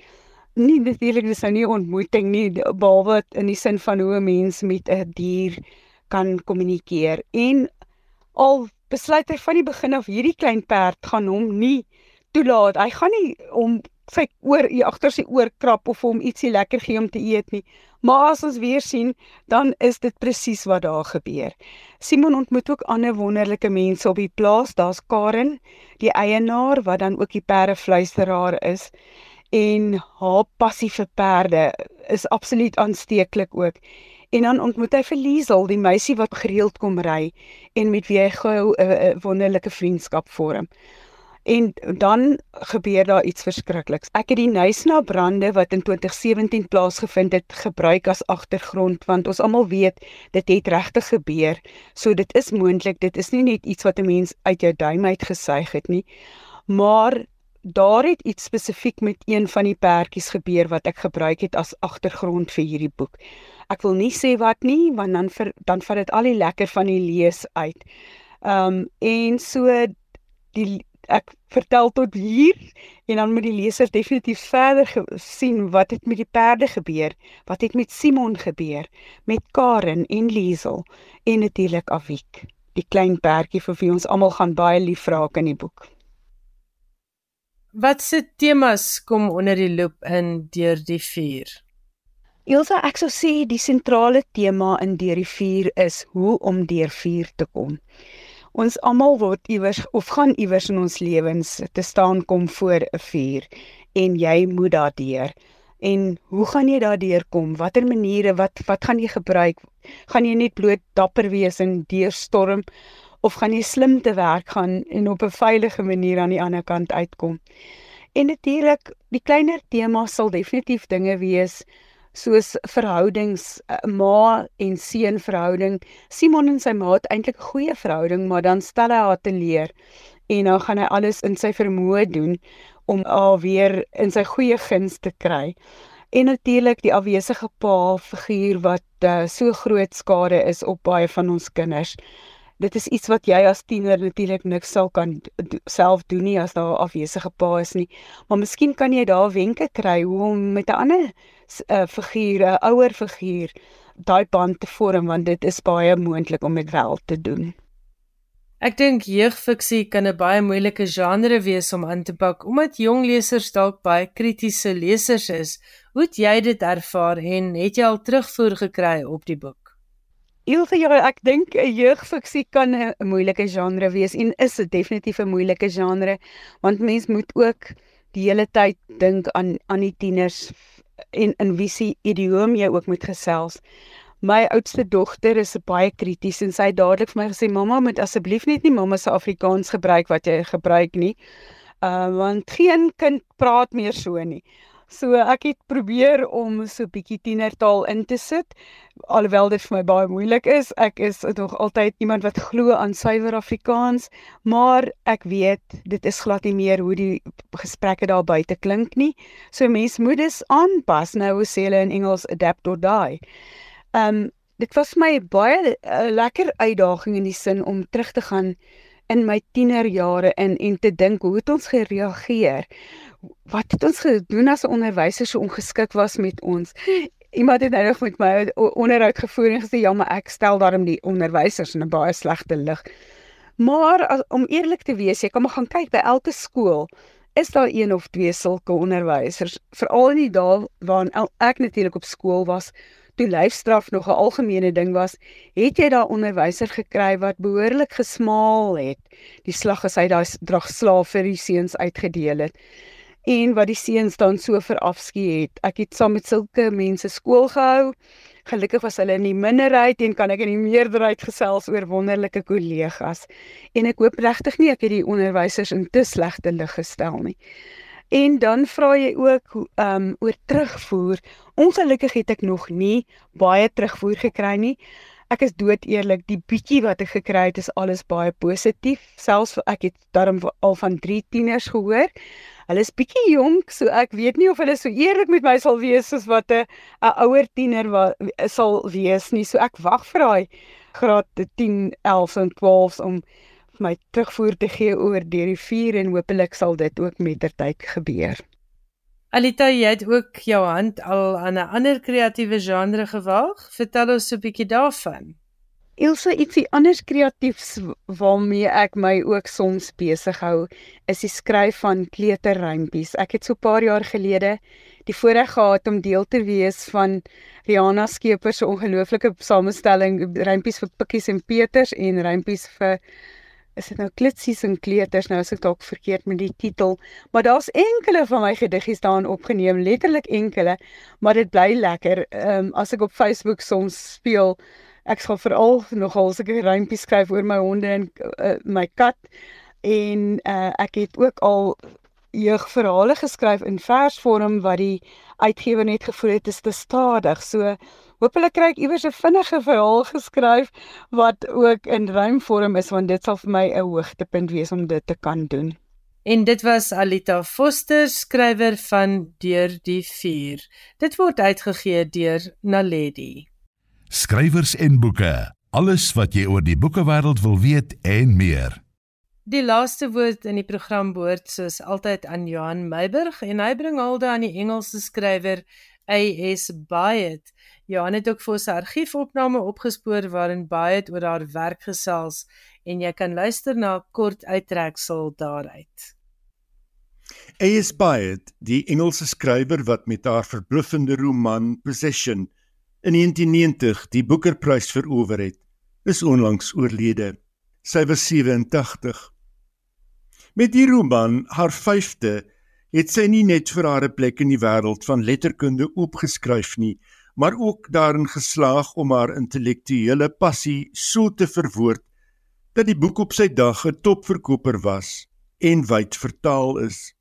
Nie natuurlik dis nou nie ontmoeting nie behalwe in die sin van hoe 'n mens met 'n dier kan kommunikeer en al besluit hy van die begin af hierdie klein perd gaan hom nie toelaat. Hy gaan nie om sy oor agter sy oor krap of hom ietsie lekker gee om te eet nie. Maar as ons weer sien, dan is dit presies wat daar gebeur. Simon ontmoet ook ander wonderlike mense op die plaas. Daar's Karen, die eienaar wat dan ook die perdefluisteraar is en haar passie vir perde is absoluut aansteeklik ook. En dan ontmoet hy vir Liesel, die meisie wat gereeld kom ry en met wie hy gou 'n wonderlike vriendskap vorm. En dan gebeur daar iets verskrikliks. Ek het die Nysna brande wat in 2017 plaasgevind het gebruik as agtergrond want ons almal weet dit het regtig gebeur. So dit is moontlik, dit is nie net iets wat 'n mens uit jou duim uit gesuig het nie. Maar daar het iets spesifiek met een van die perdjies gebeur wat ek gebruik het as agtergrond vir hierdie boek. Ek wil nie sê wat nie want dan vir, dan vat dit al die lekker van die lees uit. Um en so die ek vertel tot hier en dan moet die leser definitief verder sien wat het met die perde gebeur, wat het met Simon gebeur, met Karen en Liesel en natuurlik Avik, die klein perdjie vir wie ons almal gaan baie lief raak in die boek. Wat se temas kom onder die loop in deur die vuur? Elsa, ek sou sê die sentrale tema in deur die vuur is hoe om deur vuur te kom. Ons almal word iewers of gaan iewers in ons lewens te staan kom voor 'n vuur en jy moet daardeur. En hoe gaan jy daardeur kom? Watter maniere wat wat gaan jy gebruik? Gaan jy net bloot dapper wees en deurstorm of gaan jy slim te werk gaan en op 'n veilige manier aan die ander kant uitkom? En natuurlik, die kleiner temas sal definitief dinge wees soos verhoudings uh, ma en seun verhouding. Simon en sy ma het eintlik 'n goeie verhouding, maar dan stel hy haar te leer en nou gaan hy alles in sy vermoë doen om haar weer in sy goeie guns te kry. En natuurlik die afwesige pa figuur wat uh, so groot skade is op baie van ons kinders dit is iets wat jy as tiener natuurlik niks sal kan do, self doen nie as daar 'n afwesige pa is nie. Maar miskien kan jy daar wenke kry hoe om met 'n ander uh, figuur, 'n ouer figuur, daai band te vorm want dit is baie moontlik om dit wel te doen. Ek dink jeugfiksie kan 'n baie moeilike genre wees om aan te pak omdat jong lesers dalk baie kritiese lesers is. Hoe het jy dit ervaar en het jy al terugvoer gekry op die boek? Ilse ja, ek dink 'n jeugfiksie kan 'n moeilike genre wees en is dit definitief 'n moeilike genre want mens moet ook die hele tyd dink aan aan die tieners en in wie se idioom jy ook moet gesels. My oudste dogter is baie krities en sy het dadelik vir my gesê mamma moet asseblief net nie mamma se Afrikaans gebruik wat jy gebruik nie. Uh want geen kind praat meer so nie. So ek het probeer om so 'n bietjie tienertaal in te sit alhoewel dit vir my baie moeilik is. Ek is nog altyd iemand wat glo aan suiwer Afrikaans, maar ek weet dit is glad nie meer hoe die gesprekke daar buite klink nie. So mens moet dus aanpas. Nou hoe sê hulle in Engels adapt or die. Um dit was my baie uh, lekker uitdaging in die sin om terug te gaan in my tienerjare in en te dink hoe het ons gereageer? Wat het ons gedoen as 'n onderwyser so ongeskik was met ons? Iemand het nou nog met my onderhoud gevoer en gesê ja, maar ek stel daarom die onderwysers in 'n baie slegte lig. Maar as, om eerlik te wees, jy kan maar gaan kyk by elke skool is daar een of twee sulke onderwysers, veral in die dae waarin ek natuurlik op skool was toe lyfstraf nog 'n algemene ding was, het jy daai onderwyser gekry wat behoorlik gesmaal het. Die slag as hy daai drag slaaf vir die seuns uitgedeel het en wat die seuns dan so verafskie het. Ek het saam met sulke mense skool gehou. Gelukkig was hulle in die minderheid en kan ek in die meerderheid gesels oor wonderlike kollegas. En ek hoop regtig nie ek het die onderwysers in te slegte lig gestel nie. En dan vra jy ook ehm um, oor terugvoer. Ongelukkig het ek nog nie baie terugvoer gekry nie. Ek is dood eerlik, die bietjie wat ek gekry het is alles baie positief. Selfs ek het darm al van 3 tieners gehoor. Hulle is bietjie jonk, so ek weet nie of hulle so eerlik met my sal wees soos wat 'n 'n ouer tiener wat sal wees nie. So ek wag vir daai graad 10, 11 en 12 om my terugvoer te gee oor deur die vuur en hopelik sal dit ook mettertyd gebeur. Alita, jy het ook jou hand al aan 'n ander kreatiewe genre gewaag. Vertel ons 'n bietjie daarvan. Ilse ietsie anders kreatiefs waarmee ek my ook soms besig hou, is die skryf van kleuterrympies. Ek het so 'n paar jaar gelede die voorreg gehad om deel te wees van Rihanna Skeepers se ongelooflike samestelling rympies vir Pikkies en Peters en rympies vir is dit nou klitsies en kleuters nou as ek dalk verkeerd met die titel maar daar's enkele van my gediggies daarin opgeneem letterlik enkele maar dit bly lekker um, as ek op Facebook soms speel ek sal veral nogal seker rympies skryf oor my honde en uh, my kat en uh, ek het ook al jeugverhale geskryf in versvorm wat die uitgewer net gevoel het is te stadig so Hoopelik kry ek iewers 'n vinnige verhaal geskryf wat ook in rymvorm is want dit sal vir my 'n hoogtepunt wees om dit te kan doen. En dit was Alita Foster, skrywer van Deur die Vuur. Dit word uitgegee deur Naledi. Skrywers en boeke. Alles wat jy oor die boekewêreld wil weet en meer. Die laaste woord in die program behoort soos altyd aan Johan Meiburg en hy bring alde aan die Engelse skrywer A.S. Byatt. Johan het ook vir sy argiefopname opgespoor waarin Byatt oor haar werk gesels en jy kan luister na 'n kort uittreksel daaruit. A.S. Byatt, die Engelse skrywer wat met haar verbluffende roman Possession in 1990 die Booker-prys verower het, is onlangs oorlede. Sy was 87. Met die roman, haar 5de het sy nie net vir haar 'n plek in die wêreld van letterkunde opgeskryf nie, maar ook daarin geslaag om haar intellektuele passie so te verwoord dat die boek op sy dag 'n topverkoper was en wyd vertaal is.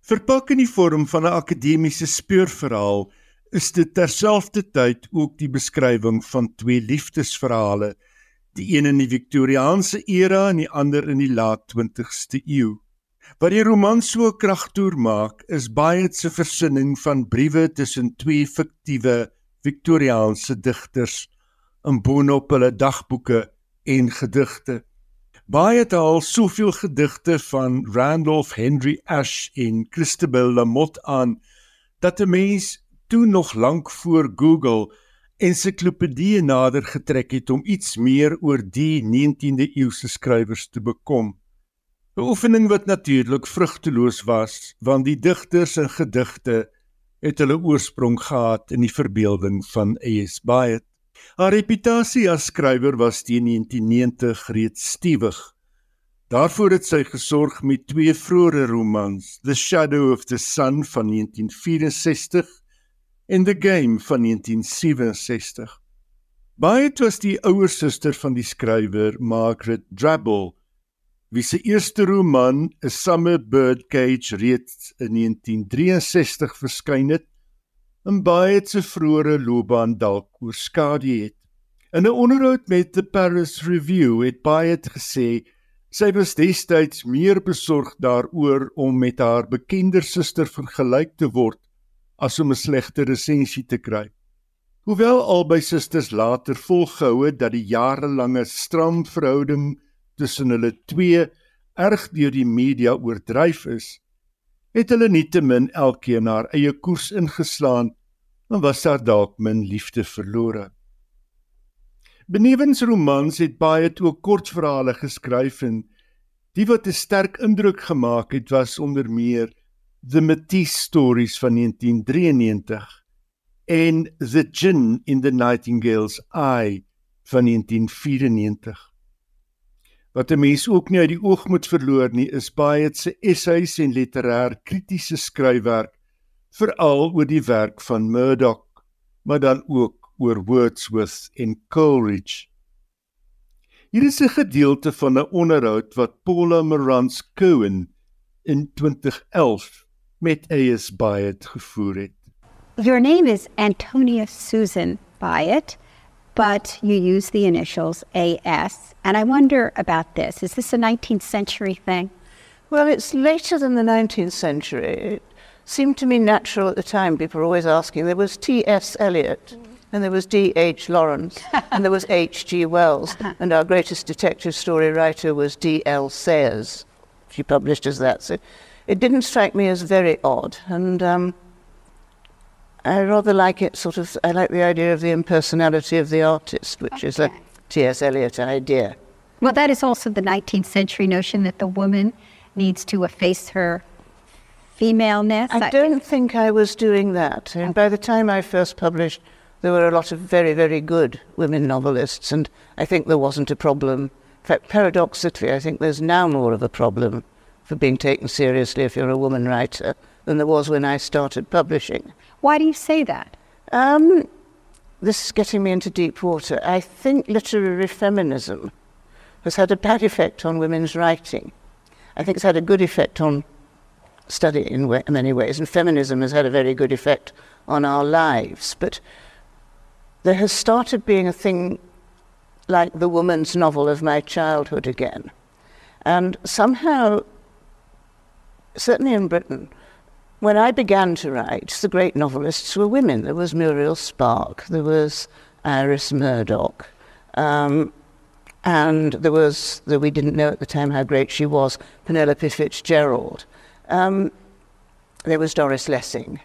Verpak in die vorm van 'n akademiese speurverhaal is dit terselfdertyd ook die beskrywing van twee liefdesverhale, die een in die Victoriaanse era en die ander in die laat 20ste eeu. Wat die roman so kragtoer maak, is baie se versinning van briewe tussen twee fiktiewe Victoriaanse digters in boonop hulle dagboeke en gedigte. Baie het al soveel gedigte van Randolph Henry Ash en Christabel Lamotte aan dat 'n mens toe nog lank voor Google ensiklopedieë nader getrek het om iets meer oor die 19de eeuse skrywers te bekom. 'n oefening wat natuurlik vrugteloos was want die digters en gedigte het hulle oorsprong gehad in die verbeelding van A.S. Byatt. Haar reputasie as skrywer was teen 1990 reeds stewig. Daarvoor het sy gesorg met twee vroeë romans, The Shadow of the Sun van 1964 en The Game van 1967. Byatt was die ouer suster van die skrywer Margaret Drabble wie se eerste roman, A Summer Birdcage, reeds in 1963 verskyn het, en baie se vroeëre loopbaan dalk oorskadu het. In 'n onderhoud met the Paris Review het baie gesê sy was destyds meer besorg daaroor om met haar bekender suster vergelyk te word as om 'n slegte resensie te kry. Hoewel albei susters later volgehou het dat die jarelange stram verhouding tussen hulle twee erg deur die media oordryf is, het hulle nietemin elkeen haar eie koers ingeslaan en was daar dalk min liefde verlore. Benewens romans het baie toe kortverhale geskryf en die wat 'n sterk indruk gemaak het was onder meer The Matisse Stories van 1993 en The Gin in the Nightingale's Eye van 1994. Wat 'n mens ook nie uit die oog moet verloor nie, is baie se essays en literêr kritiese skryfwerk veral oor die werk van Murdoch, maar dan ook oor Wordsworth en Coleridge. Hier is 'n gedeelte van 'n onderhoud wat Paula Morans Cohen in 2011 met A.S. Byatt gevoer het. Your name is Antonia Susan Byatt, but you use the initials A.S. And I wonder about this. Is this a 19th century thing? Well, it's later than the 19th century. It seemed to me natural at the time. People were always asking. There was T.S. Eliot. And there was D.H. Lawrence, <laughs> and there was H.G. Wells, uh-huh. and our greatest detective story writer was D.L. Sayers. She published as that. So it didn't strike me as very odd, and um, I rather like it sort of, I like the idea of the impersonality of the artist, which okay. is a T.S. Eliot idea. Well, that is also the 19th century notion that the woman needs to efface her femaleness. I don't think I was doing that. And by the time I first published there were a lot of very, very good women novelists, and I think there wasn't a problem. In fact, paradoxically, I think there's now more of a problem for being taken seriously if you're a woman writer than there was when I started publishing. Why do you say that? Um, this is getting me into deep water. I think literary feminism has had a bad effect on women's writing. I think it's had a good effect on study in many ways, and feminism has had a very good effect on our lives. But there has started being a thing like the woman's novel of my childhood again. And somehow, certainly in Britain, when I began to write, the great novelists were women. There was Muriel Spark, there was Iris Murdoch, um, and there was, though we didn't know at the time how great she was, Penelope Fitzgerald. Um, there was Doris Lessing.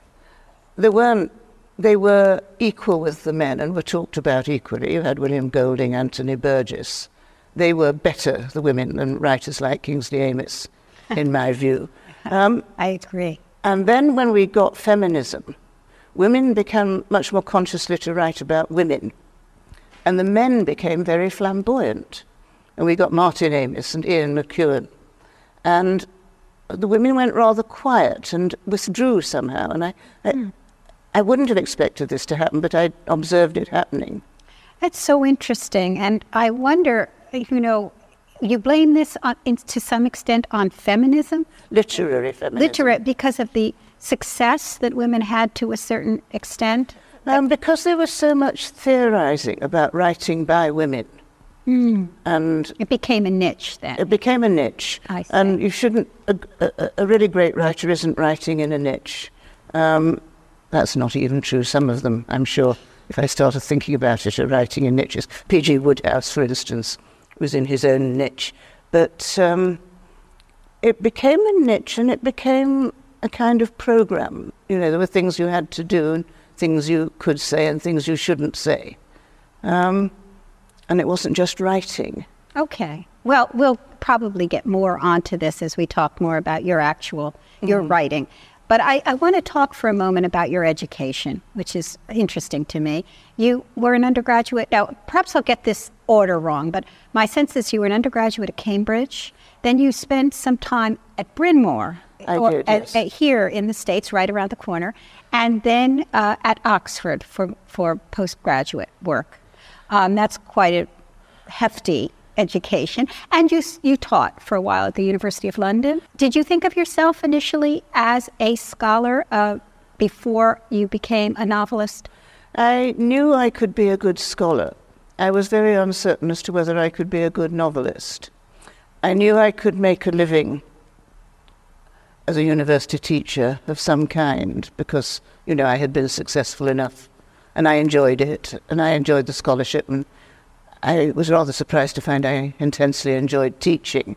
There weren't they were equal with the men and were talked about equally. You had William Golding, Anthony Burgess. They were better, the women, than writers like Kingsley Amis, in my view. Um, I agree. And then when we got feminism, women became much more consciously to write about women. And the men became very flamboyant. And we got Martin Amis and Ian McEwan. And the women went rather quiet and withdrew somehow. And I, I, mm. I wouldn't have expected this to happen, but I observed it happening. That's so interesting. And I wonder, you know, you blame this on, in, to some extent on feminism? Literary feminism. Literary, because of the success that women had to a certain extent? Um, because there was so much theorizing about writing by women. Mm. And it became a niche then. It became a niche. And you shouldn't, a, a, a, really great writer isn't writing in a niche. Um, that's not even true. Some of them, I'm sure, if I started thinking about it, are writing in niches. P.G. Woodhouse, for instance, was in his own niche. But um, it became a niche and it became a kind of program. You know, there were things you had to do and things you could say and things you shouldn't say. Um, and it wasn't just writing. Okay. Well, we'll probably get more onto this as we talk more about your actual, your mm. writing. But I, I want to talk for a moment about your education, which is interesting to me. You were an undergraduate. Now, perhaps I'll get this order wrong, but my sense is you were an undergraduate at Cambridge. Then you spent some time at Bryn Mawr, or, yes. at, at here in the States, right around the corner, and then uh, at Oxford for, for postgraduate work. Um, that's quite a hefty education, and you you taught for a while at the University of London. Did you think of yourself initially as a scholar uh, before you became a novelist? I knew I could be a good scholar. I was very uncertain as to whether I could be a good novelist. I knew I could make a living as a university teacher of some kind because, you know, I had been successful enough and I enjoyed it, and I enjoyed the scholarship, and I was rather surprised to find I intensely enjoyed teaching.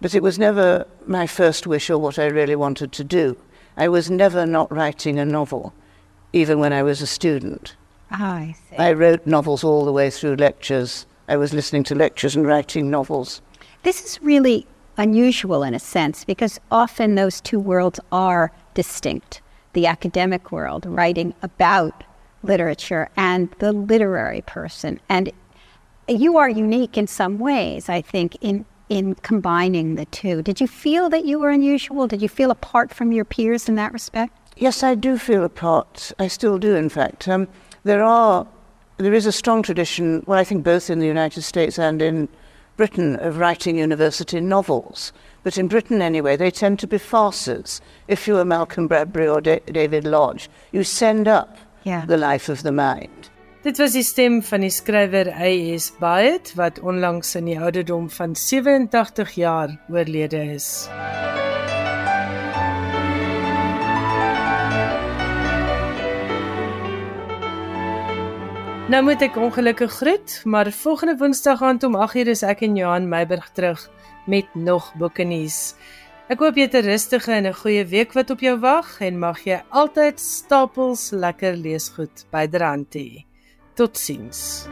But it was never my first wish or what I really wanted to do. I was never not writing a novel, even when I was a student. Ah, I see. I wrote novels all the way through lectures. I was listening to lectures and writing novels. This is really unusual in a sense because often those two worlds are distinct the academic world, writing about literature, and the literary person. And you are unique in some ways, I think, in, in combining the two. Did you feel that you were unusual? Did you feel apart from your peers in that respect? Yes, I do feel apart. I still do, in fact. Um, there are, there is a strong tradition, well, I think both in the United States and in Britain, of writing university novels. But in Britain, anyway, they tend to be farces. If you are Malcolm Bradbury or da David Lodge, you send up Yeah. the life of the mind. Dit was die stem van die skrywer A.S. Byatt wat onlangs in die ouderdom van 87 jaar oorlede is. Nou moet ek ongelukkig groet, maar volgende Woensdag aand om 8:00 is ek en Johan Meiburg terug met nog boeke nuus. Ek hoop jy het 'n rustige en 'n goeie week wat op jou wag en mag jy altyd stapels lekker leesgoed byderhand hê. Totsiens.